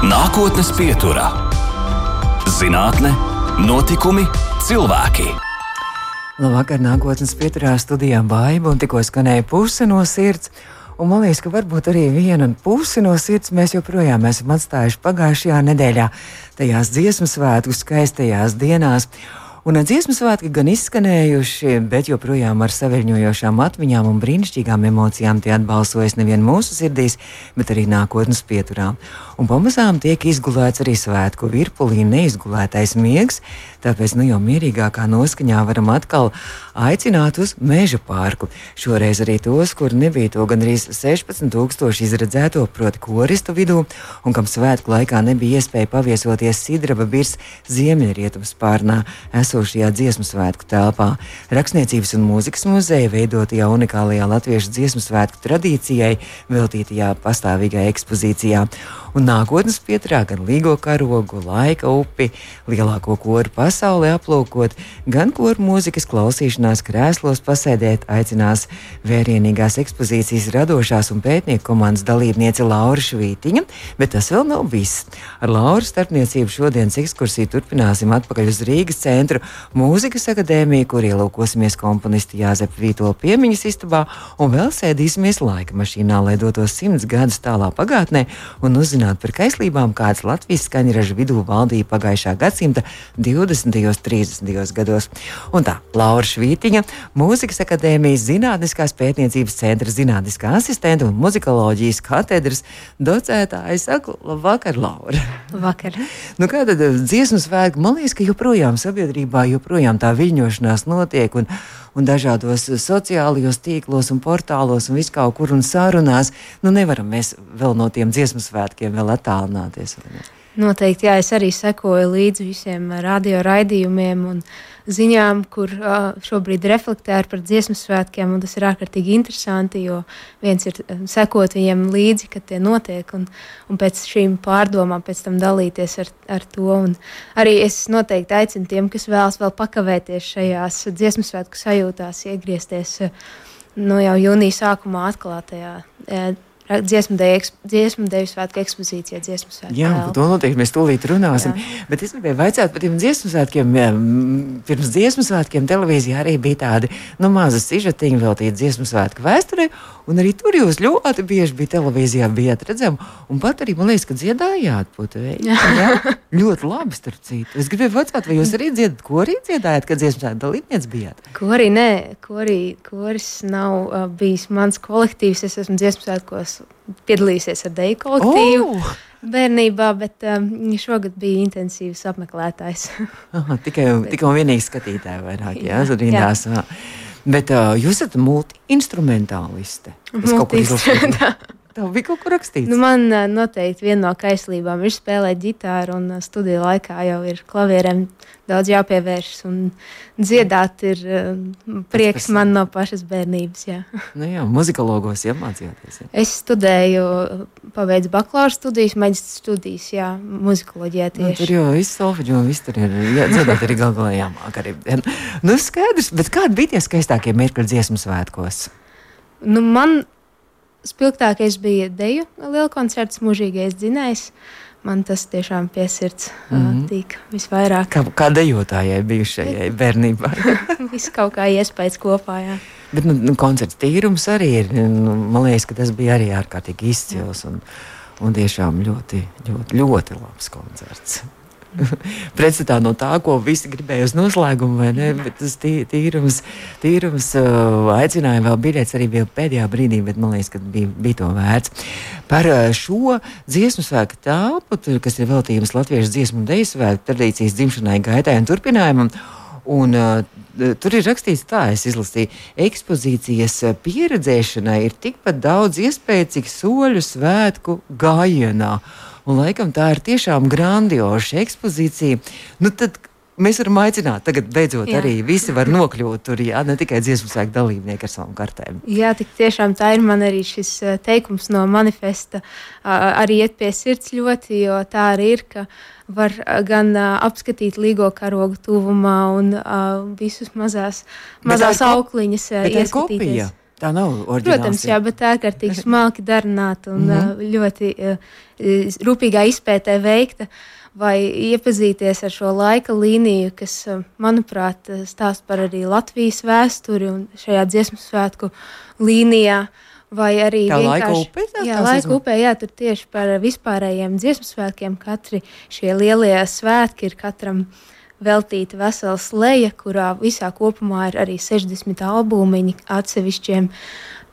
Nākotnes pieturā - zinātne, notikumi, cilvēki. Labvakar, nākotnes pieturā studijā Baiba un tikko skanēja puse no sirds. Un man liekas, ka varbūt arī viena pusi no sirds mēs joprojām esam atstājuši pagājušajā nedēļā, tajās dziesmu svētku skaistajās dienās. Un dziesmu svētki gan izskanējuši, bet joprojām ar saviņojošām atmiņām un brīnišķīgām emocijām tie atbalsojas nevien mūsu sirdīs, bet arī nākotnes pieturā. Un pamazām tiek izgulēts arī svētku virpulī neizgulētais miegs, tāpēc nu jau mierīgākā noskaņā varam atkal aicināt uz meža pārku. Šoreiz arī tos, kur nebija to gandrīz 16,000 izredzēto, proti, koristu vidū, un kam svētku laikā nebija iespēja paviesoties Sidraba virs ziemeļrietumu spārnā esošajā dziesmu svētku telpā. Rakstniecības un mūzikas muzeja veidotajā unikālajā latviešu dziesmu svētku tradīcijai veltītajā pastāvīgajā ekspozīcijā. Un nākotnes pietrā gan līgo karogu, laika upi, lielāko koru pasaulē aplūkot, gan koru mūzikas klausīšanās krēslos pasēdēt aicinās vērienīgās ekspozīcijas radošās un pētnieku komandas dalībniece Laura Švītiņa, bet tas vēl nav viss. Ar Lauru starpniecību šodienas ekskursiju turpināsim atpakaļ uz Rīgas centru mūzikas akadēmiju, kur ielūkosimies komponistu Jāzepa Vītola piemiņas istabā un vēl sēdīsimies laika mašīnā, lai dotos simts gadus tālā pagātnē un uzzināt par kaislībām, kādas Latvijas skaņraža vidū valdīja pagājušā gadsimta 20. un 30. gados. Un tā, Laura Švītiņa, Mūzikas akadēmijas Zinātniskās pētniecības centra zinātniskā asistente un muzikoloģijas katedras docētāja. Saku, labvakar, Laura! Vakar. Nu, kā tad dziesmu svētki? Man liekas, ka joprojām sabiedrībā joprojām tā viļņošanās notiek. Un, un dažādos sociālajos tīklos un portālos un viskaur kur un sarunās. Nu, nevaram mēs vēl no tiem dziesmu svētkiem vēl attālināties. Noteikti, jā, es arī sekoju līdzi visiem radio raidījumiem un ziņām, kur šobrīd reflektē par dziesmu svētkiem. Tas ir ārkārtīgi interesanti, jo viens ir sekot viņiem līdzi, kad tie notiek, un, un pēc šīm pārdomām pēc tam dalīties ar, ar to. Un arī es noteikti aicinu tiem, kas vēlas vēl pakavēties šajās dziesmu svētku sajūtās, iegriezties no jau jūnija sākumā atklātajā dziesmu deju svētku ekspozīcijā. Dziesmu svētku jā, par to noteikti mēs tūlīt runāsim. Jā. Bet es gribēju vaicāt par tiem dziesmu svētkiem. Pirms dziesmu svētkiem televīzijā arī bija tādi nu, mazi sižetiņi veltīti dziesmu svētku vēsturei. Un arī tur jūs ļoti bieži bija televīzijā, bijāt redzami. Un pat arī man liekas, ka dziedājāt putekļi. Jā, ļoti labi. Es gribēju vaicāt, vai jūs arī dziedat, ko arī dziedājāt, kad dziesmu svētku dalībnieks bijāt? Ko arī nē, ko arī koris nav uh, bijis mans kolektīvs. Es esmu dziesmu svētkos piedalījusies ar deju kolektīvu. Oh! Bērnībā, bet um, šogad bija intensīvs apmeklētājs. Aha, tikai, tikai un vienīgi skatītāji vairāk, jā, rindās. Bet uh, jūs esat multi-instrumentāliste. Izlasīju. Tev bija kaut kur rakstīts. Nu, man noteikti viena no kaislībām ir spēlēt ģitāru, un studiju laikā jau ir klavierēm daudz jāpievēršas. Dziedāt ir prieks Pēc man no pašas bērnības. Jā, nu jā muzikologos iemācījāties. Jā. Es studēju, pabeidzu bakalaura studijas, maģistra studijas, jā, muzikoloģijā. Nu, tur jau viss solfeģi un viss tur ir, jā, dziedāt arī gal galā jāmāk arī. Nu, skaidrs, bet kādi bija tie skaistākie mirkļi dziesmu svētkos? Nu, man spilgtākais bija deju liela koncerts, mūžīgais dzinējs. Man tas tiešām piesirds mm -hmm. tīk visvairāk. Kā, kā dejotājai bijušajai bērnībā? Viss kaut kā iespējas kopā, jā. Bet nu, nu, koncerts tīrums arī ir. Nu, man liekas, ka tas bija arī ārkārtīgi izcils un, un tiešām ļoti, ļoti, ļoti labs koncerts. pretstatā no tā, ko visi gribēja uz noslēgumu, vai ne? Bet tas tī, tīrums, tīrums uh, aicināja vēl biļets arī bija pēdējā brīdī, bet man liekas, ka bija, bija to vērts. Par uh, šo dziesmu svēku tāpu, kas ir veltījums latviešu dziesmu un deju svēku tradīcijas dzimšanai, gaitai un turpinājumam. Un, uh, Tur ir rakstīts, tā es izlasīju, ekspozīcijas pieredzēšanai ir tikpat daudz iespēju, cik soļu svētku gājienā. Uh, Un laikam tā ir tiešām grandioša ekspozīcija. Nu, tad, Mēs varam aicināt, tagad beidzot jā. arī visi var nokļūt tur, jā, ne tikai dziesmu sēkļu dalībnieki ar savām kartēm. Jā, tik tiešām tā ir man arī šis teikums no manifesta. Arī iet pie sirds ļoti, jo tā arī ir, ka var gan apskatīt līgo karogu tuvumā un visus mazās, mazās aukliņas ieskatīties. Tā nav oriģināla. Protams, jā, bet ārkārtīgi smalki darināta un mm -hmm. ļoti rūpīgā izpētē veikta. Vai iepazīties ar šo laika līniju, kas, manuprāt, stāsta par arī Latvijas vēsturi un šajā dziesmu svētku līnijā. Vai arī tā laika upē? Tā, jā, laika upē, jā, tur tieši par vispārējiem dziesmu svētkiem. Katri šie lielie svētki ir katram uh, veltīta vesela sleja, kurā visā kopumā ir arī 60 albumiņi atsevišķiem.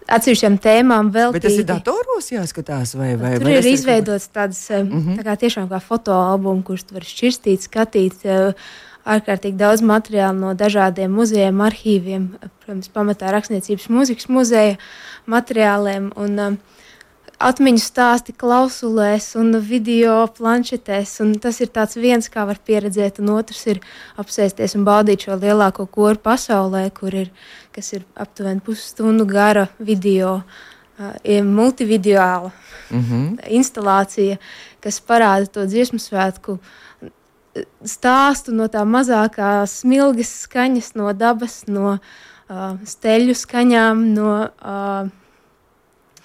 Atsevišķām tēmām vēl. Bet tas ir datoros jāskatās, vai, vai tur vai ir izveidots tāds mm -hmm. tā kā tiešām kā fotoalbums, kurš tu vari šķirstīt, skatīt. Eh, ārkārtīgi daudz materiālu no dažādiem muzejiem, arhīviem, protams, pamatā rakstniecības mūzikas muzeja materiāliem. Un, uh, atmiņu stāsti klausulēs un video planšetēs. Un tas ir viens, kā var pieredzēt, un otrs ir apsēsties un baudīt šo lielāko koru pasaulē, kur ir, ir aptuveni pusstundu gara video. Uh, multivideāla mm -hmm. instalācija, kas parāda to dziesmu svētku stāstu no tā mazākā smilgas skaņas, no dabas, no uh, steļu skaņām, no uh,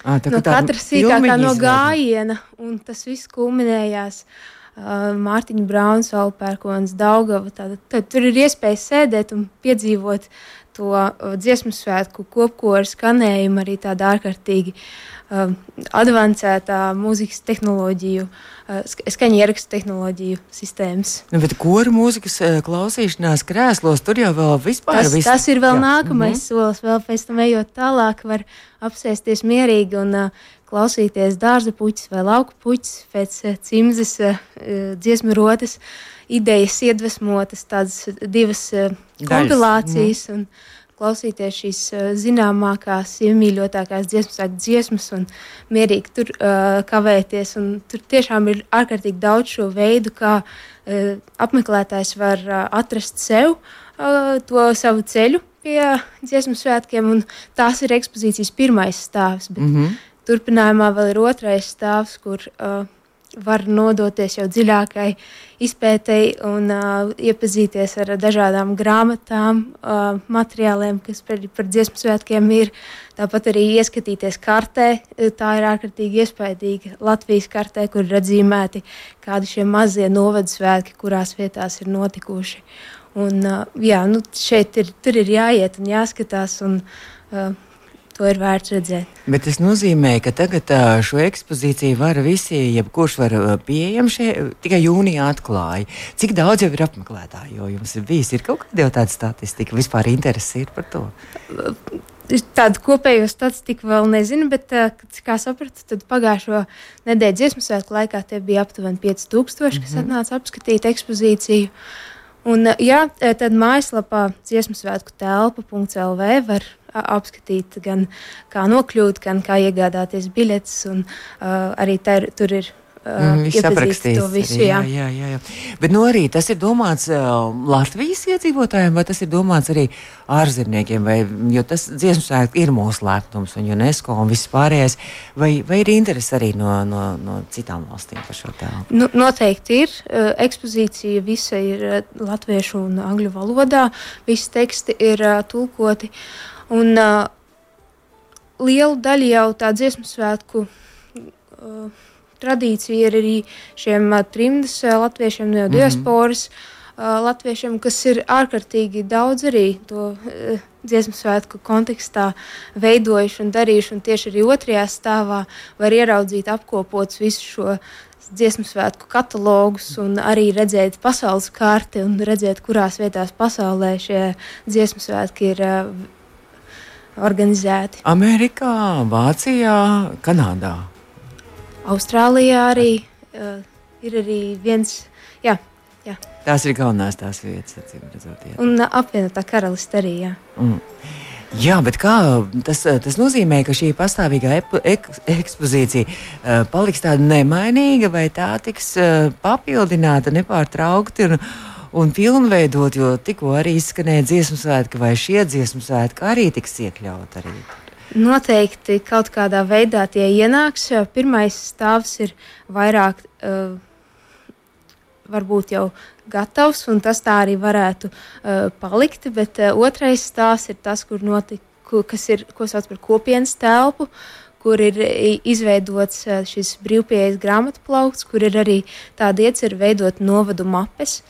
À, tā, no katra sīkākā no gājiena, un tas viss kulminējās. Uh, Mārtiņa Brauns, Alpērkons, Daugava. Tāda, tad tur ir iespēja sēdēt un piedzīvot to uh, dziesmu svētku kopkoru skanējumu arī tādā ārkārtīgi uh, advancētā mūzikas tehnoloģiju, uh, skaņa ierakstu tehnoloģiju sistēmas. Nu, bet koru mūzikas klausīšanās krēslos tur jau vēl vispār tas, viss. Tas ir vēl jā. nākamais mm -hmm. solis, vēl pēc tam ejot tālāk var apsēsties mierīgi un uh, klausīties dārza puķis vai lauku puķis pēc uh, cimzes uh, dziesmu rotas. Idejas iedvesmotas, tādas divas uh, kompilācijas. Mm. Klausīties šīs zināmākās, iemīļotākās dziesmas, dziesmas un mierīgi tur uh, kavēties. Un tur tiešām ir ārkārtīgi daudz šo veidu, kā uh, apmeklētājs var uh, atrast sev uh, to savu ceļu pie dziesmu svētkiem. Tās ir ekspozīcijas pirmais stāvs. Mm -hmm. Turpinājumā vēl ir otrais stāvs, kur uh, var nodoties jau dziļākai izpētēji un uh, iepazīties ar dažādām grāmatām, uh, materiāliem, kas par, par dziesmu svētkiem ir. Tāpat arī ieskatīties kartē. Tā ir ārkārtīgi iespaidīga Latvijas kartē, kur ir atzīmēti kādi šie mazie novadu svētki, kurās vietās ir notikuši. Un, uh, jā, nu, šeit ir, ir jāiet un jāskatās. Un, uh, To ir vērts redzēt. Bet tas nozīmē, ka tagad šo ekspozīciju var visi, jebkurš var pieejam šeit, tikai jūnijā atklāja. Cik daudz jau ir apmeklētāju, jo jums ir bijis, ir kaut kāda jau tāda statistika, vispār interesi ir par to? Tādu kopējo statistiku vēl nezinu, bet, kā sapratu, tad pagājušo nedēļu dziesmu svētku laikā tie bija aptuveni 5000, mm -hmm. kas atnāca apskatīt ekspozīciju. Un, jā, tad mājaslapā dziesmu svētku telpa.lv var apskatīt, gan kā nokļūt, gan kā iegādāties biļetes. Un, uh, arī ter, tur ir Mm, viss aprakstīts. Visu, jā. Jā, jā, jā. Bet nu, arī tas ir domāts uh, Latvijas iedzīvotājiem, vai tas ir domāts arī ārzemniekiem, vai, jo tas dziesmu svētki ir mūsu lepnums un UNESCO un viss pārējais, vai, vai ir interesi arī no, no, no citām valstīm par šo tēlu? Nu, noteikti ir. Uh, ekspozīcija visa ir uh, latviešu un angļu valodā, visi teksti ir uh, tulkoti. Uh, Un uh, lielu daļu jau tā dziesmu svētku uh, tradīcija ir arī šiem trimdas latviešiem no mhm. diasporas. Mm -hmm. Latviešiem, kas ir ārkārtīgi daudz arī to uh, dziesmu svētku kontekstā veidojuši un darījuši. Un tieši arī otrajā stāvā var ieraudzīt apkopots visu šo dziesmu svētku katalogus un arī redzēt pasaules karti un redzēt, kurās vietās pasaulē šie dziesmu svētki ir uh, organizēti. Amerikā, Vācijā, Kanādā. Austrālijā arī uh, ir arī viens. Jā, jā. Tās ir galvenās tās vietas, redzot, jā. Un uh, apvienotā karaliste arī. Jā. Mm. Jā, bet kā, tas, tas nozīmē, ka šī pastāvīgā ek, ekspozīcija uh, paliks tāda nemainīga, vai tā tiks uh, papildināta nepārtraukti. Un, un pilnveidot, jo tikko arī izskanēja dziesmu svētki, vai šie dziesmu svētki arī tiks iekļaut arī. Noteikti kaut kādā veidā tie ienāks. Pirmais stāvs ir vairāk, uh, varbūt jau gatavs, un tas tā arī varētu uh, palikt. Bet uh, otrais stāvs ir tas, kur, notik, kas ir, ko sauc par kopienas telpu, kur ir izveidots šis brīvpieejas grāmatu plaukts, kur ir arī tāda iecerta veidot novadu mapes,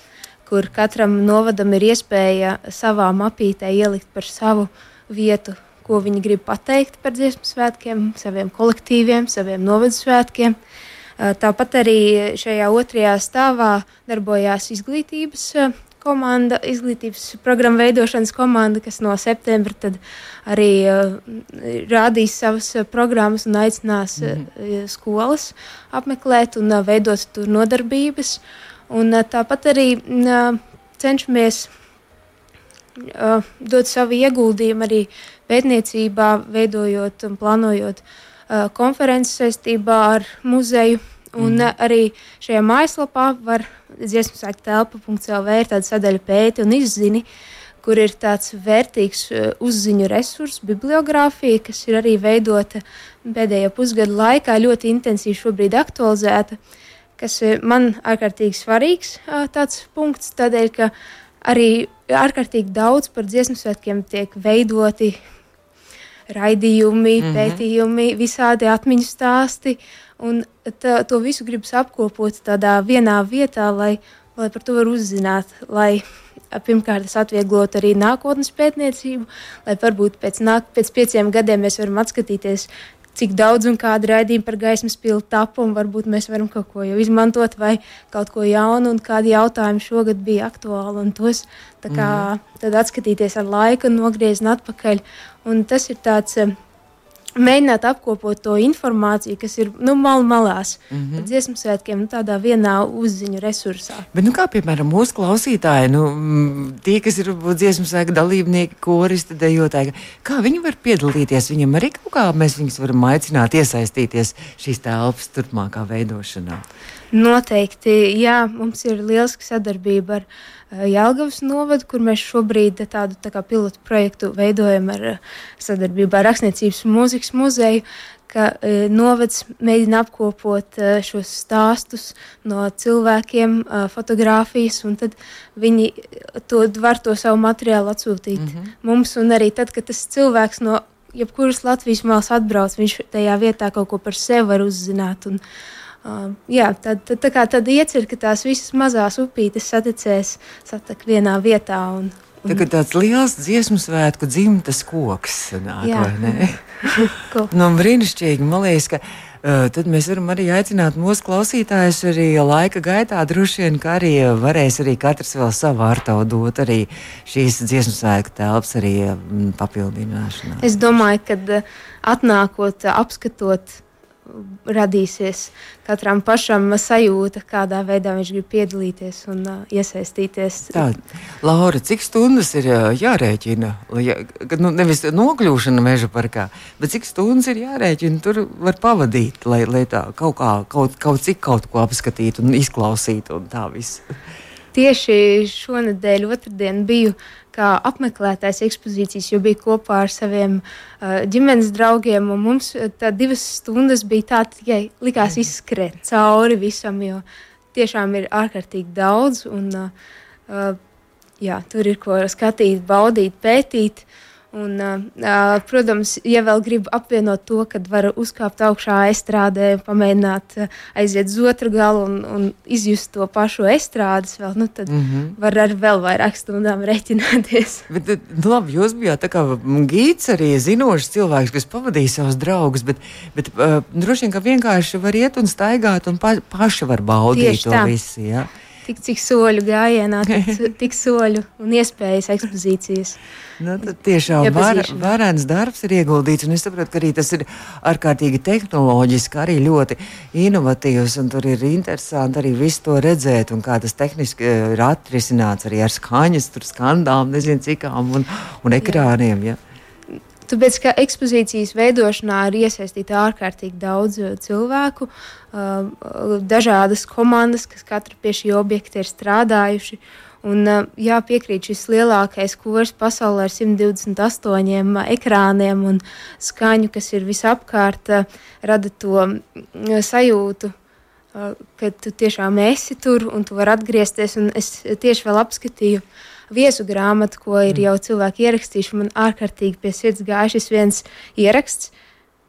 kur katram novadam ir iespēja savā mapītē ielikt par savu vietu, ko viņi grib pateikt par dziesmu svētkiem, saviem kolektīviem, saviem novadu svētkiem. Tāpat arī šajā otrajā stāvā darbojās izglītības komanda, izglītības programmu veidošanas komanda, kas no septembra arī uh, rādīs savas programmas un aicinās mm skolas apmeklēt un veidot tur nodarbības. Un, tāpat arī uh, cenšamies uh, dot savu ieguldījumu arī pētniecībā, veidojot un plānojot uh, konferences saistībā ar muzeju. Un mm. arī šajā mājaslapā var dziesmu sēkta telpa.clv ir tāda sadaļa pēti un izzini, kur ir tāds vērtīgs uh, uzziņu resurs, bibliogrāfija, kas ir arī veidota pēdējo pusgadu laikā, ļoti intensīvi šobrīd aktualizēta, kas uh, man ārkārtīgi svarīgs uh, tāds punkts, tādēļ, ka arī ārkārtīgi daudz par dziesmu svētkiem tiek veidoti raidījumi, mm -hmm. pētījumi, visādi atmiņu stāsti. Un tā, to visu gribas apkopot tādā vienā vietā, lai, lai par to var uzzināt, lai pirmkārt tas atvieglotu arī nākotnes pētniecību, lai varbūt pēc, nāk, pēc pieciem gadiem mēs varam atskatīties, cik daudz un kāda raidījuma par gaismas pilnu tapu, un varbūt mēs varam kaut ko jau izmantot vai kaut ko jaunu, un kādi jautājumi šogad bija aktuāli, tos kā, mm. tad atskatīties ar laiku un nogriezt atpakaļ. Un tas ir tāds. Mēģināt apkopot to informāciju, kas ir nu, mal malās, mm -hmm. dziesmu svētkiem, nu, tādā vienā uzziņu resursā. Bet, nu, kā piemēram mūsu klausītāji, nu, tie, kas ir dziesmu svētku dalībnieki, koristi, dejotāji, kā viņi var piedalīties? Viņam arī kaut kā mēs viņus varam aicināt iesaistīties šīs telpas turpmākā veidošanā. Noteikti, jā, mums ir lieliska sadarbība ar Eh, Jālgavas novadu, kur mēs šobrīd tādu tā kā pilotu projektu veidojam ar eh, sadarbībā ar Rakstniecības un mūzikas muzeju, ka e, novads mēģina apkopot e, šos stāstus no cilvēkiem, e, fotografijas, un tad viņi to var to savu materiālu atsūtīt mm -hmm. mums. Un arī tad, kad tas cilvēks no jebkuras Latvijas malas atbrauc, viņš tajā vietā kaut ko par sevi var uzzināt. Un, Uh, jā, tad, tad, tā kā tad iecer, ka tās visas mazās upītes saticēs satak vienā vietā. Un, un... Tā kā tāds liels dziesmu svētku dzimtas koks sanāk, jā. vai ne? nu, brīnišķīgi, man liekas, ka uh, tad mēs varam arī aicināt mūsu klausītājus arī laika gaitā droši vien, ka arī varēs arī katrs vēl savu ārtavu dot arī šīs dziesmu svētku telpas arī um, papildināšanā. Es domāju, ka uh, atnākot, apskatot radīsies katram pašam sajūta, kādā veidā viņš grib piedalīties un uh, iesaistīties. Tā, Laura, cik stundas ir uh, jārēķina? Ja, nu, nevis nokļūšana meža parkā, bet cik stundas ir jārēķina, tur var pavadīt, lai, lai tā kaut, kā, kaut, kaut cik kaut ko apskatītu un izklausītu un tā viss. Tieši šonadēļ, otrdien, biju kā apmeklētājs ekspozīcijas, jo biju kopā ar saviem uh, ģimenes draugiem. Mums tā divas stundas bija tā, tikai likās izskriet cauri visam, jo tiešām ir ārkārtīgi daudz. Un, uh, jā, tur ir ko skatīt, baudīt, pētīt. Uh, Un, uh, protams, ja vēl gribu apvienot to, ka var uzkāpt augšā estrādē, pamēģināt aiziet uz otru galu un, un izjust to pašu estrādes, vēl, nu, tad mm -hmm. var ar vēl vairāk stundām rēķināties. Bet, nu, labi, jūs bijāt tā kā gīds arī zinošs cilvēks, kas pavadīja savus draugus, bet, bet uh, droši vien, ka vienkārši var iet un staigāt un pa, paši var baudīt Tieši to tā. visu. Ja? Tik cik soļu gājienā, tik, tik soļu un iespējas ekspozīcijas. Nu, tiešām var, varens darbs ir ieguldīts, un es saprotu, ka arī tas ir ārkārtīgi tehnoloģiski, arī ļoti inovatīvs, un tur ir interesanti arī visu to redzēt, un kā tas tehniski eh, ir atrisināts arī ar skaņas, skandām, nezinu cikām un, un ekrāniem. Ja. Tāpēc, ka ekspozīcijas veidošanā ir iesaistīta ārkārtīgi daudz eh, cilvēku, eh, dažādas komandas, kas katra pie šī objekta ir strādājuši. Un, jā, piekrīt, šis lielākais kurs pasaulē ar 128 ekrāniem un skaņu, kas ir visapkārt, rada to sajūtu, ka tu tiešām esi tur un tu vari atgriezties. Es tieši vēl apskatīju viesu grāmatu, ko ir mm. jau cilvēki ierakstījuši. Man ārkārtīgi pie sirds gāja šis viens ieraksts.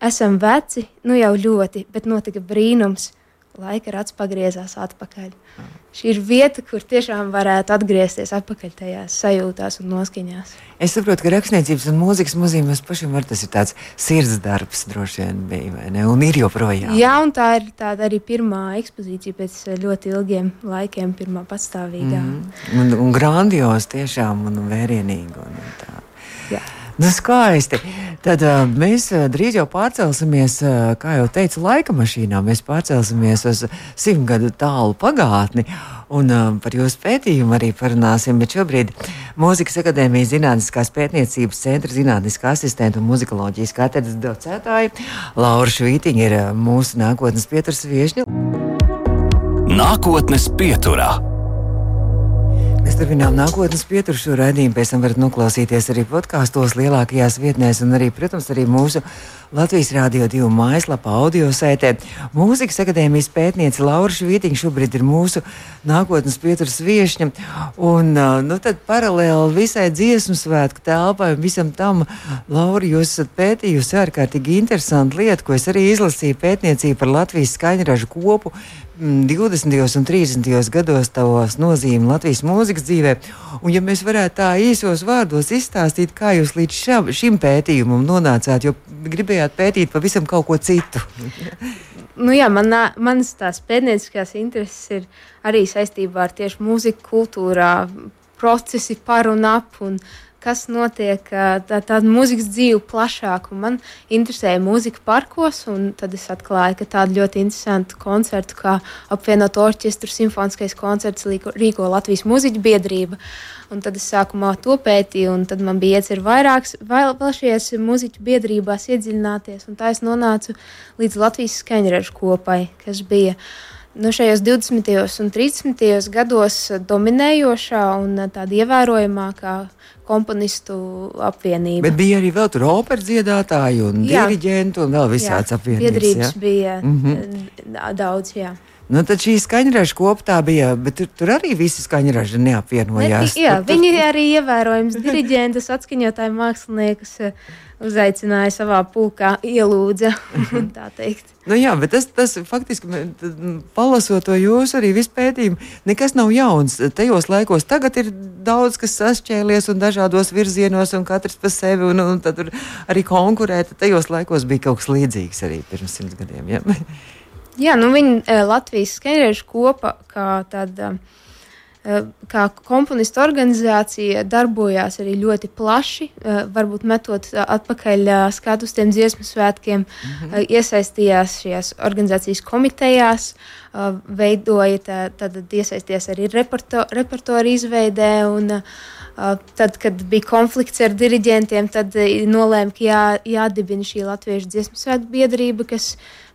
Esam veci, nu jau ļoti, bet notika brīnums laika rats pagriezās atpakaļ. Mm. Šī ir vieta, kur tiešām varētu atgriezties atpakaļ tajās sajūtās un noskaņās. Es saprotu, ka rakstniecības un mūzikas muzejumos pašam var tas ir tāds sirds darbs, droši vien bija, ne? Un ir joprojām. Jā, un tā ir tāda arī pirmā ekspozīcija pēc ļoti ilgiem laikiem, pirmā patstāvīgā. Mm. Un, un grandios tiešām un vērienīgi. Un tā. Nu, skaisti. Tad uh, mēs uh, drīz jau pārcelsimies, uh, kā jau teicu, laika mašīnā. Mēs pārcelsimies uz simt gadu tālu pagātni. Un uh, par jūsu pētījumu arī parunāsim. Bet šobrīd Mūzikas akadēmijas Zinātniskās pētniecības centra zinātniskā asistenta un muzikoloģijas katedras docētāja Laura Švītiņa ir mūsu nākotnes pieturas viešņa. Nākotnes pieturā. Mēs turpinām nākotnes pieturu šo raidījumu. Pēc tam varat noklausīties arī podkāstos, lielākajās vietnēs, un arī, protams, arī mūsu Latvijas Rādio 2 mājaslapā, audio sētē. Mūzikas akadēmijas pētniece Laura Švītiņa šobrīd ir mūsu nākotnes pieturas viešņa. Un, nu, tad paralēli visai dziesmu svētku telpai un visam tam, Laura, jūs esat pētījusi ārkārtīgi interesantu lietu, ko es arī izlasīju pētniecību par Latvijas skaņražu kopu 20. Mm, un 30. gados tavos nozīmi Latvijas mūzikas dzīvē. Un, ja mēs varētu tā īsos vārdos izstāstīt, kā jūs līdz šam, šim pētījumam nonācāt, jo gribējāt pētīt pavisam kaut ko citu. nu jā, man, manas tās pētnieciskās intereses ir arī saistībā ar tieši mūziku kultūrā, procesi par un ap. Un, kas notiek tā, tāda mūzikas dzīve plašāk. Man interesēja mūzika parkos, un tad es atklāju, ka tādu ļoti interesantu koncertu kā apvienot orķestru simfoniskais koncerts rīko Latvijas mūziķu biedrība. Un tad es sākumā to pētīju, un tad man bija iecerēts vairākas, vēl, šajās mūziķu biedrībās iedziļināties. Tā es nonācu līdz Latvijas skaņražu kopai, kas bija nu, šajos 20. un 30. gados dominējošā un tāda ievērojamākā komponistu apvienība. Bet bija arī vēl tur operas dziedātāji un jā. diriģenti un vēl visāds apvienības. Biedrības ja? bija mm -hmm. daudz, jā. Nu, tad šī skaņraža kopā bija, bet tur, tur arī visi skaņraži neapvienojās. Ne, jā, tur, viņi tur... arī ievērojams diriģentus, atskaņotāju māksliniekus uzaicināja savā pulkā, ielūdza. nu, jā, bet tas, tas faktiski, palasot to jūsu arī vispētījumu, nekas nav jauns. Tajos laikos tagad ir daudz kas sašķēlies un dažādos virzienos, un katrs pa sevi, un, un tad arī konkurēt. Tajos laikos bija kaut kas līdzīgs arī pirms simts gadiem. Ja? jā, nu viņi eh, Latvijas skaņrežu kopa kā tāda. Uh, Eh, kā komponistu organizācija darbojās arī ļoti plaši, eh, varbūt metot eh, atpakaļ skatu uz tiem dziesmu svētkiem, mm -hmm. iesaistījās šajās organizācijas komitejās, veidoja, tad iesaistījās arī reperto, repertuāru izveidē. Un, Tad, kad bija konflikts ar diriģentiem, tad nolēma, ka jā, jādibina šī Latviešu dziesmu svētku biedrība, kas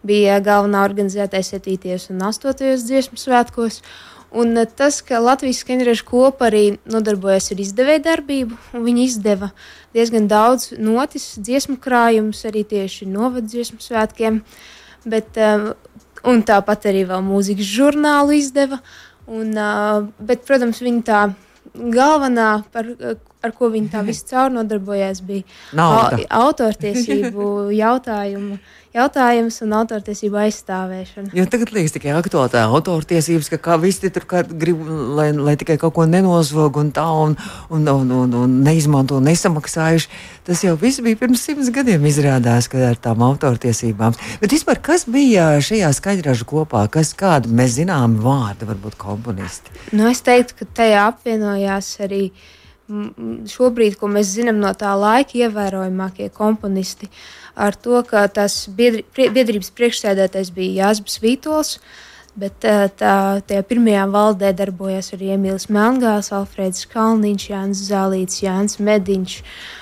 bija galvenā organizētāja 7. un 8. dziesmu svētkos. Un tas, ka Latvijas skaņraža kopa arī nodarbojas ar izdevēju darbību, un viņi izdeva diezgan daudz notis, dziesmu krājumus arī tieši novadu dziesmu svētkiem, bet, un tāpat arī vēl mūzikas žurnālu izdeva. Un, bet, protams, viņi tā galvenā, par, ar ko viņi tā viscaur nodarbojās, bija au, autortiesību jautājumu jautājums un autortiesību aizstāvēšana. Jo tagad liekas tikai aktuāli tā autortiesības, ka kā visi tur grib, lai, lai tikai kaut ko nenozog un tā un, un, un, un, un neizmanto nesamaksājuši. Tas jau viss bija pirms simts gadiem izrādās, ka ar tām autortiesībām. Bet vispār, kas bija šajā skaļražu kopā, kas kādi mēs zinām vārdi, varbūt komponisti? Nu, es teiktu, ka tajā apvienojās arī šobrīd, ko mēs zinām no tā laika, ievērojamākie komponisti. Ar to, ka tas biedri, biedrības priekšsēdētājs bija Jānis Vītols. Bet tā, tā, tajā pirmajā valdē darbojas arī Emīls Melngāls, Alfrēds Kalniņš, Jānis Zālīts, Jānis Mediņš.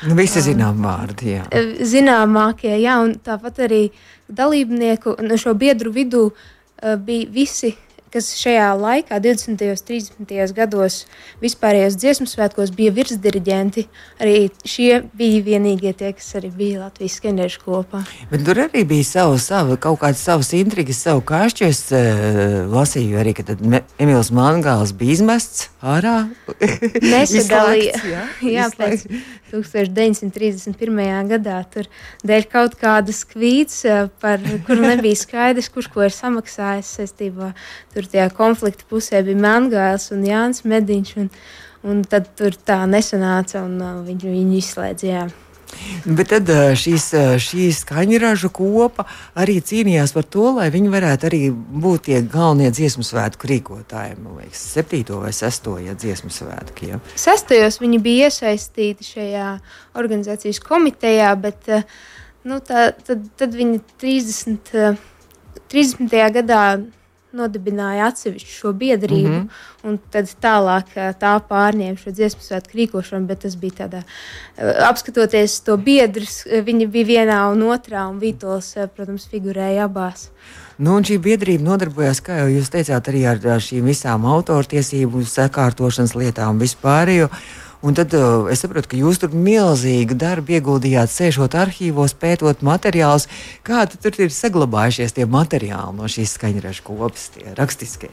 Nu, visi zinām vārdi, jā. Zināmākie, jā, un tāpat arī dalībnieku, no šo biedru vidū bija visi kas šajā laikā, 20. un 30. gados, vispārējos dziesmu svētkos bija virsdiriģenti. Arī šie bija vienīgie tie, kas arī bija Latvijas skenešu kopā. Bet tur arī bija savu, savu, kaut kādas savas intrigas, savu kāšķu. Es uh, lasīju arī, ka Emīls Mangāls bija izmests ārā. Nesadalīja. jā, jā pēc 1931. gadā tur dēļ kaut kādas kvītas, par kuru nebija skaidrs, kurš ko ir samaksājis saistībā. Tur tajā konflikta pusē bija Mangāls un Jānis Mediņš. Un, un tad tur tā nesanāca un uh, viņu, viņu izslēdz. Bet tad šīs, šī skaņraža kopa arī cīnījās par to, lai viņi varētu arī būt tie galvenie dziesmu svētku rīkotāji. Man liekas, 7. vai 6. Ja, dziesmu svētki. Ja. Sestajos viņi bija iesaistīti šajā organizācijas komitejā, bet nu, tā, tad, tad viņi 30. 30. gadā nodibināja atsevišķu šo biedrību, mm -hmm. un tad tālāk tā pārņēma šo dziesmu svētku rīkošanu. Bet tas bija tādā, apskatoties to biedrus, viņi bija vienā un otrā, un Vītols, protams, figurēja abās. Nu, šī biedrība nodarbojās, kā jau jūs teicāt, arī ar, šīm visām autortiesību sakārtošanas lietām un vispārējo. Un tad uh, es saprotu, ka jūs tur milzīgu darbu ieguldījāt, sēžot arhīvos, pētot materiālus. Kādi tur ir saglabājušies tie materiāli no šīs skaņraža kopas, tie rakstiskie?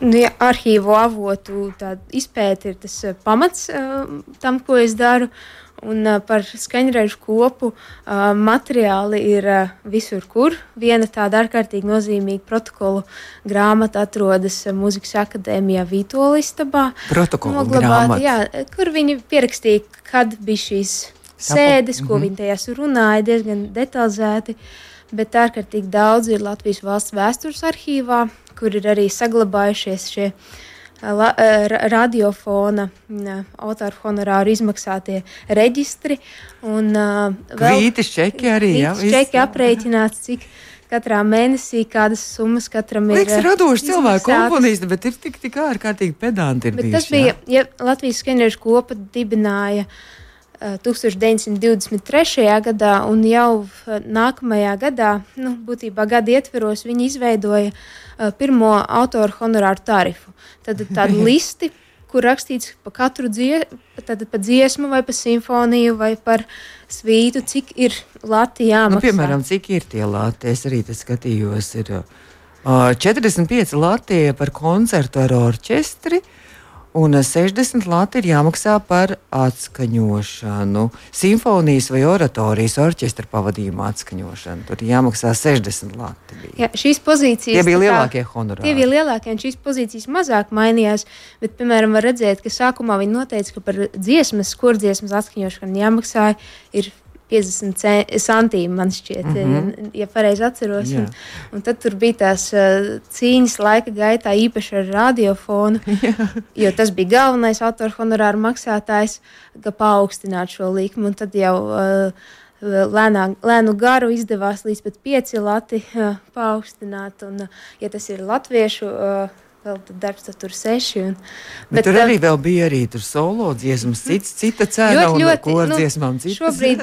Nu, ja, arhīvu avotu izpēta ir tas uh, pamats uh, tam, ko es daru. Un par skaņrežu kopu materiāli ir visur, kur. Viena tāda ārkārtīgi nozīmīga protokolu grāmata atrodas Mūzikas akadēmijā Vītolistabā. Protokolu grāmata. Jā, kur viņi pierakstīja, kad bija šīs sēdes, ko -hmm. viņi tajās runāja diezgan detalizēti. Bet ārkārtīgi daudz ir Latvijas valsts vēstures arhīvā, kur ir arī saglabājušies šie uh, la, radiofona autora honorāru izmaksātie reģistri. Un, uh, Vītis čeki arī. Jā, čeki aprēķināts, cik katrā mēnesī kādas summas katram ir. Tas ir radoši cilvēku komponisti, bet ir tik, tik ārkārtīgi pedanti. Ir bijuši, tas bija, jā. ja Latvijas skeneru kopa dibināja uh, 1923. gadā, un jau nākamajā gadā, nu, būtībā gada ietveros, viņi izveidoja uh, pirmo autoru honorāru tarifu. Tad tāda listi, kur rakstīts par katru dziesmu, pa dziesmu, vai par simfoniju, vai par svītu, cik ir Latvijā jāmaksā. Nu, piemēram, cik ir tie lati? Es arī skatījos, ir uh, 45 Latvija par koncertu ar orķestri. Uh, Un 60 lati ir jāmaksā par atskaņošanu. Simfonijas vai oratorijas orķestra pavadījuma atskaņošanu. Tur jāmaksā 60 lati. Bija. Jā, šīs pozīcijas tie bija lielākie honorāri. Tie bija lielākie, un šīs pozīcijas mazāk mainījās. Bet, piemēram, var redzēt, ka sākumā viņi noteica, ka par dziesmas, kur dziesmas atskaņošanu jāmaksā, ir 50 centīmi, man šķiet, mm -hmm. ja pareizi atceros. Un, un tad tur bija tās uh, cīņas laika gaitā, īpaši ar radiofonu, jo tas bija galvenais autora honorāra maksātājs, ka paaugstināt šo likumu. Tad jau uh, lēnā, lēnu garu izdevās līdz pat pieci lati uh, paaugstināt. Un, uh, ja tas ir latviešu. Uh, vēl darbs, tur seši. Un, bet, bet tur arī uh, bija arī solo dziesmas, mhm. cits, cita cena ļoti, ļoti, un ko ar nu, dziesmām citas. Šobrīd,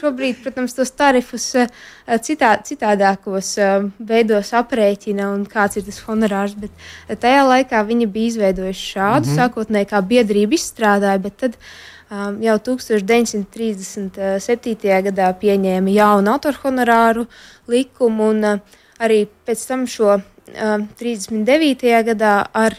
šobrīd, protams, tos tarifus uh, citā, citādākos uh, veidos aprēķina un kāds ir tas honorārs, bet tajā laikā viņi bija izveidojuši šādu mm -hmm. sākotnēji kā biedrību izstrādāja, bet tad um, jau 1937. gadā pieņēma jaunu autorhonorāru likumu un arī pēc tam šo 39. gadā ar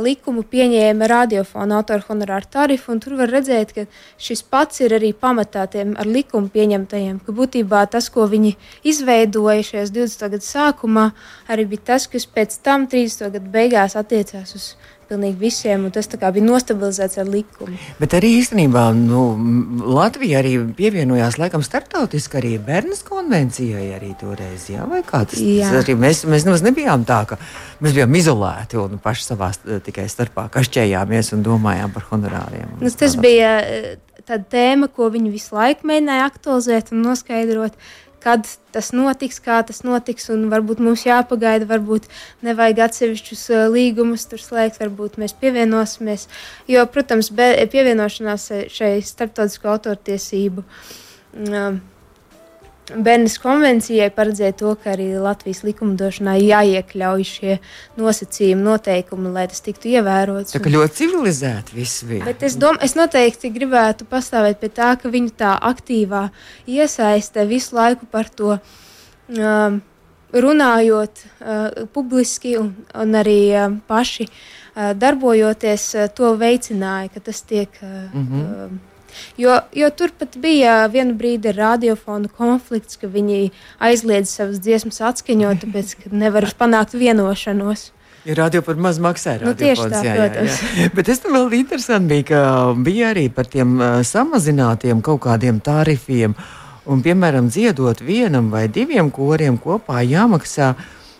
likumu pieņēma radiofona autora honorāru tarifu, un tur var redzēt, ka šis pats ir arī pamatā tiem ar likumu pieņemtajiem, ka būtībā tas, ko viņi izveidoja šajās 20. gadu sākumā, arī bija tas, kas pēc tam 30. gadu beigās attiecās uz pilnīgi visiem, un tas bija nostabilizēts ar likumu. Bet arī īstenībā nu, Latvija arī pievienojās laikam starptautiski arī Bernas konvencijai arī toreiz, jā, vai kā tas, jā. tas arī mēs, mēs nemaz nebijām tā, ka mēs bijām izolēti un paši savā tikai starpā kašķējāmies un domājām par honorāriem. Nu, tas bija eh, tāda tēma, ko viņi visu laiku mēģināja aktualizēt un noskaidrot, kad tas notiks, kā tas notiks, un varbūt mums jāpagaida, varbūt nevajag atsevišķus uh, līgumus tur slēgt, varbūt mēs pievienosimies. Jo, protams, pievienošanās šai starptautisko autortiesību uh, Bērnas konvencijai paredzēja to, ka arī Latvijas likumdošanā jāiekļauj šie nosacījumi, noteikumi, lai tas tiktu ievērots. Tā kā ļoti civilizēti viss bija. Bet es, dom, es noteikti gribētu pastāvēt pie tā, ka viņa tā aktīvā iesaiste visu laiku par to. Um, runājot uh, publiski un, un arī uh, paši uh, darbojoties, uh, to veicināja, ka tas tiek. Uh, mm -hmm. uh, Jo, jo tur pat bija viena brīdi radiofona konflikts, ka viņi aizliedz savas dziesmas atskaņot, tāpēc, ka nevar panākt vienošanos. Ja radio par maz maksā. Nu, tieši tā, jā, protams. Jā, jā. Bet es tam vēl interesanti bija, ka bija arī par tiem uh, samazinātiem kaut kādiem tarifiem. Un, piemēram, dziedot vienam vai diviem koriem kopā jāmaksā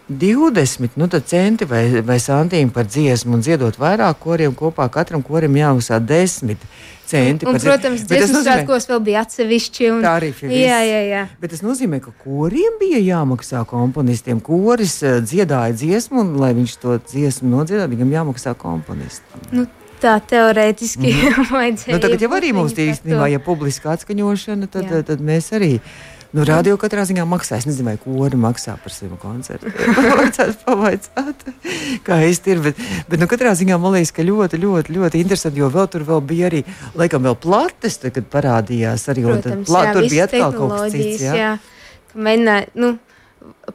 20 nu, centi vai, vai santīmi par dziesmu, un dziedot vairāk koriem kopā, katram korim jāmaksā 10 centi. Un, un, protams, dziesmu svētkos vēl bija atsevišķi. Un... Tarifi. Viss. Jā, jā, jā. Bet tas nozīmē, ka koriem bija jāmaksā komponistiem. Koris uh, dziedāja dziesmu, un, lai viņš to dziesmu nodziedātu, viņam jāmaksā komponistam. Nu, Tā teorētiski mm. vajadzēja. Nu, tagad jau arī mums īstenībā, ja publiska atskaņošana, tad, tad, tad mēs arī Nu, radio katrā ziņā maksā. Es nezinu, vai kori maksā par saviem koncertiem. Vajadzētu pavaicāt, kā īsti ir. Bet, bet nu, katrā ziņā man liekas, ka ļoti, ļoti, ļoti interesanti. Jo vēl tur vēl bija arī, laikam, vēl plates, tad, kad parādījās arī. Protams, plā, jā, tur bija atkal kaut kas cits. Jā. Jā, mēģinā, nu,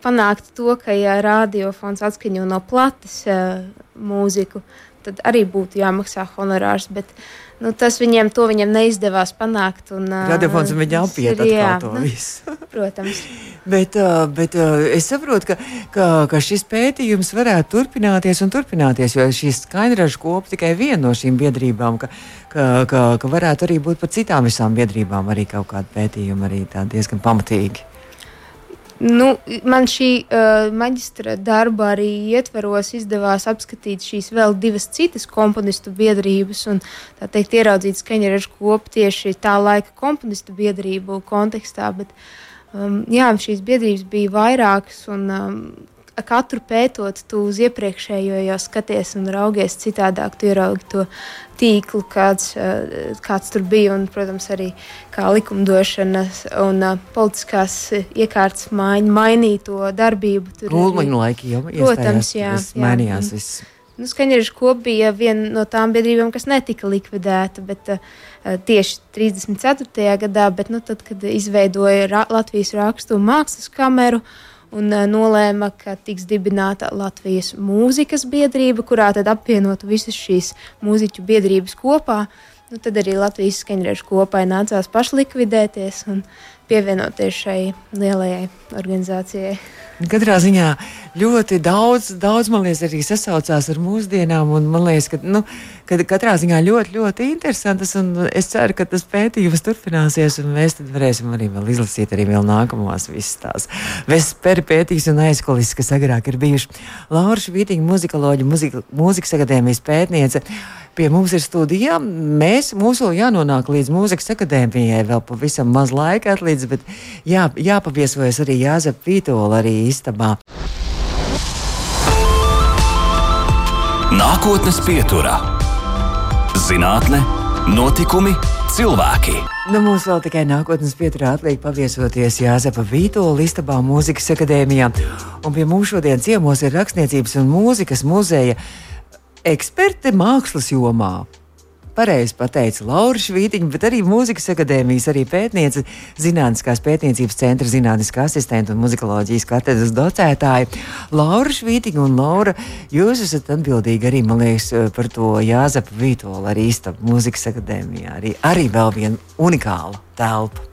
panākt to, ka ja radiofons atskaņo no plates uh, mūziku, tad arī būtu jāmaksā honorārs. Bet, Nu, tas viņiem, viņiem neizdevās panākt. Un, Radiofons viņa apiet jā, to nu, visu. protams. bet, bet es saprotu, ka, ka, ka šis pētījums varētu turpināties un turpināties, jo šīs skaņraža kopa tikai viena no šīm biedrībām, ka, ka, ka, ka varētu arī būt par citām visām biedrībām arī kaut kāda pētījuma arī diezgan pamatīgi. Nu, man šī uh, maģistra darba arī ietveros izdevās apskatīt šīs vēl divas citas komponistu biedrības un teikt ieraudzīt skaņražu kopu tieši tā laika komponistu biedrību kontekstā. Bet, um, jā, šīs biedrības bija vairākas un um, katru pētot, tu uz iepriekšējo jau skaties un raugies citādāk. Tu ieraugi to tīklu, kāds, eh, kāds tur bija, un, protams, arī kā likumdošanas un uh, politiskās iekārtas maiņa mainīja to darbību. Gulmaņu laiki jau protams, jā, viss jā, mainījās. Viss. Nu, Skaņģeris kopa bija viena no tām biedrībām, kas netika likvidēta, bet uh, tieši 34. gadā, bet nu, tad, kad izveidoja Ra Latvijas rakstu un mākslas kameru, uh, un uh, nolēma, ka tiks dibināta Latvijas mūzikas biedrība, kurā tad apvienotu visas šīs mūziķu biedrības kopā. Nu, tad arī Latvijas skaņrežu kopai nācās pašlikvidēties un pievienoties šai lielajai organizācijai. Katrā ziņā ļoti daudz, daudz man liekas, arī sasaucās ar mūsdienām. Man liekas, ka, nu, ka katrā ziņā ļoti, ļoti interesantas. Es ceru, ka tas pētījums turpināsies, un mēs varēsim arī vēl izlasīt arī vēl nākamos visas tās peripētīs un aizkulisēs, kas agrāk ir bijuši. Laura Švītīga, muzikoloģija, mūzika, mūzikas akadēmijas pētniece pie mums ir studijā. Mēs, mums vēl jānonāk līdz mūzikas akadēmijai, vēl pavisam maz laika atlīdz, bet jā, jāpaviesojas arī Jāzep Vītola arī istabā. Nākotnes pieturā - zinātne, notikumi, cilvēki. Nu, mums vēl tikai nākotnes pieturā atliek paviesoties Jāzepa Vītola istabā Mūzikas akadēmijā. Un pie mums šodien ciemos ir rakstniecības un mūzikas muzeja eksperte mākslas jomā. Pareizi pateica Laura Švītiņa, bet arī mūzikas akadēmijas, arī pētniece, zinātniskās pētniecības centra zinātniskā asistenta un muzikoloģijas katedras docētāja. Laura Švītiņa un Laura, jūs esat atbildīgi arī, man liekas, par to Jāzepa Vītola arī istabu mūzikas akadēmijā. Arī, arī vēl viena unikāla telpa.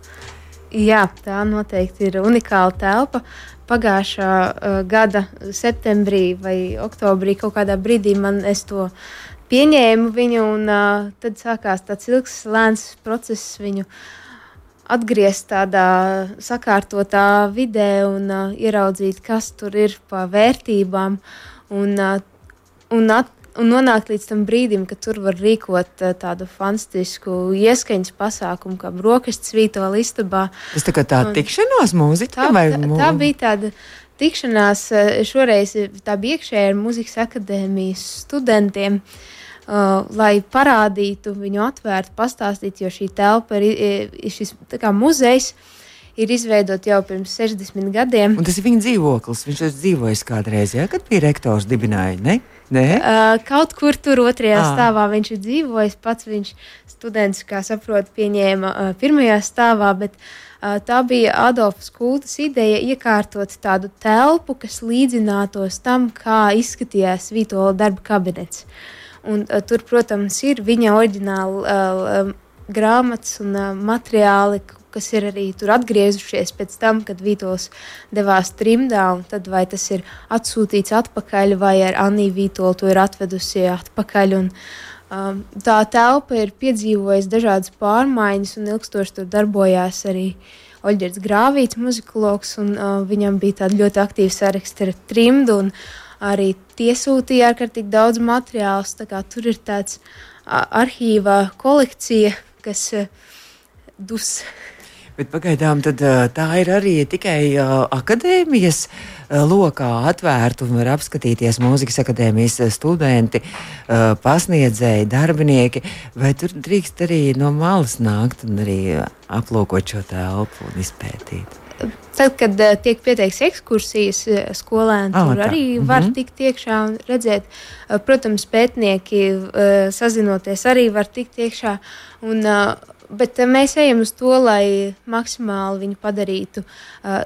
Jā, tā noteikti ir unikāla telpa pagājušā uh, gada septembrī vai oktobrī kaut kādā brīdī man to pieņēmu viņu, un uh, tad sākās tāds ilgs, lēns process viņu atgriezt tādā sakārtotā vidē un uh, ieraudzīt, kas tur ir pa vērtībām. Un, uh, un at, un nonākt līdz tam brīdim, kad tur var rīkot uh, tādu fantastisku ieskaņas pasākumu, kā brokastis vītola istabā. Tas tā kā tā un, tikšanās mūzika vai tā, tā bija tāda. Tikšanās šoreiz tā bija iekšējā ar muzikas akadēmijas studentiem, uh, lai parādītu viņu atvērtu, pastāstītu, jo šī telpa ir, ir šis muzejs, ir izveidota jau pirms 60 gadiem. Un tas ir viņa dzīvoklis. Viņš tur dzīvoja kādreiz, ja, kad bija rektors dibināja. Uh, kaut kur tur otrajā à. stāvā viņš ir dzīvojis. Pats viņš students, kā saprotu, pieņēma uh, pirmajā stāvā. Bet, uh, tā bija Adolfs Kultas ideja iekārtot tādu telpu, kas līdzinātos tam, kā izskatījās Vītola darba kabinets. Un, uh, tur, protams, ir viņa oriģināla uh, grāmatas un uh, materiāli, kas ir arī tur atgriezušies pēc tam, kad Vītols devās trimdā, tad vai tas ir atsūtīts atpakaļ, vai ar Aniju Vītolu to ir atvedusi atpakaļ. Un, um, tā telpa ir piedzīvojusi dažādas pārmaiņas, un ilgstoši tur darbojās arī Oļģerts Grāvīts, muzikologs, un uh, viņam bija tāda ļoti aktīva saraksta ar trimdu, un arī tie sūtīja ārkārtīgi daudz materiālus, tur ir tāds arhīva kolekcija, kas uh, dus Bet pagaidām tad, tā ir arī tikai akadēmijas lokā atvērta un var apskatīties mūzikas akadēmijas studenti, pasniedzēji, darbinieki. Vai tur drīkst arī no malas nākt un arī aplūkot šo telpu un izpētīt? Tad, kad uh, tiek pieteikts ekskursijas skolēni, oh, tur tā. arī var mm -hmm. tikt iekšā un redzēt. Uh, protams, pētnieki uh, sazinoties arī var tikt iekšā. Un, uh, Bet eh, mēs ejam uz to, lai maksimāli viņu padarītu uh,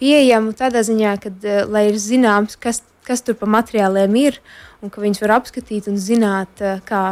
pieejamu tādā ziņā, ka uh, lai ir zināms, kas, kas tur pa materiāliem ir, un ka viņus var apskatīt un zināt, kā,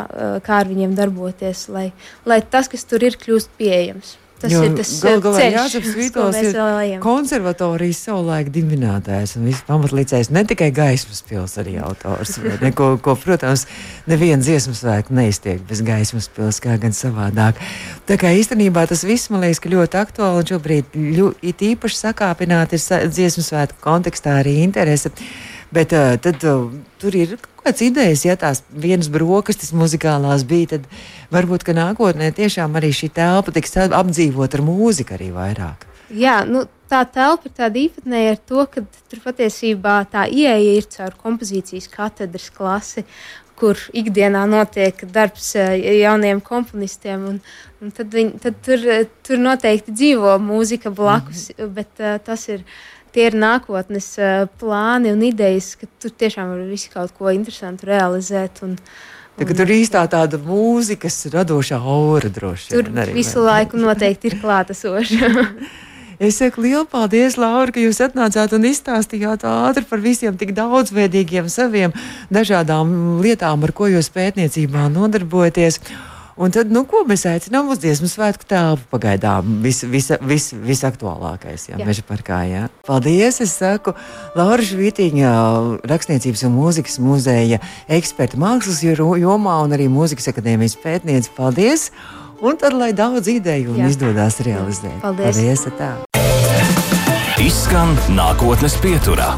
kā ar viņiem darboties, lai, lai tas, kas tur ir, kļūst pieejams. Tas jo, ir tas gal, galā, ceļš, Jāzeps Vītols ir konservatorijas savulaik dibinātājs un viss pamatlīdzējs, ne tikai gaismas pils arī autors, ne, ko, ko, protams, neviena dziesmas svētku neiztiek bez gaismas pils, kā gan savādāk. Tā kā īstenībā tas viss, man liekas, ka ļoti aktuāli un šobrīd ļu, it īpaši sakāpināti ir dziesmas svētku kontekstā arī interese. Bet uh, tad uh, tur ir kaut kādas idejas, ja tās vienas brokastis muzikālās bija, tad varbūt nākotnē tiešām arī šī telpa tiks apdzīvot ar mūziku arī vairāk. Jā, nu, tā telpa ir tāda īpatnēja ar to, ka tur patiesībā tā ieeja ir caur kompozīcijas katedras klasi, kur ikdienā notiek darbs jauniem komponistiem. Un, un tad, viņ, tad tur, tur noteikti dzīvo mūzika blakus, mm -hmm. bet uh, tas ir tie ir nākotnes uh, plāni un idejas, ka tur tiešām var visu kaut ko interesantu realizēt. Un, Tā, tur īstā tāda mūzikas radošā aura droši vien. Tur arī, visu laiku noteikti ir klātesoša. Es saku lielu paldies, Laura, ka jūs atnācāt un izstāstījāt ātri par visiem tik daudzveidīgiem saviem dažādām lietām, ar ko jūs pētniecībā nodarbojaties. Un tad, nu, ko mēs aicinām uz dziesmu svētku telpu pagaidām? Vis, vis, vis, visaktuālākais, jā, jā. meža parkā, jā. Paldies, es saku Laura Žvītiņa, rakstniecības un mūzikas muzeja eksperta mākslas jomā un arī mūzikas akadēmijas pētniece. Paldies! Un tad, lai daudz ideju un jā. izdodas realizēt. Paldies! Paldies. Izskan nākotnes pieturā.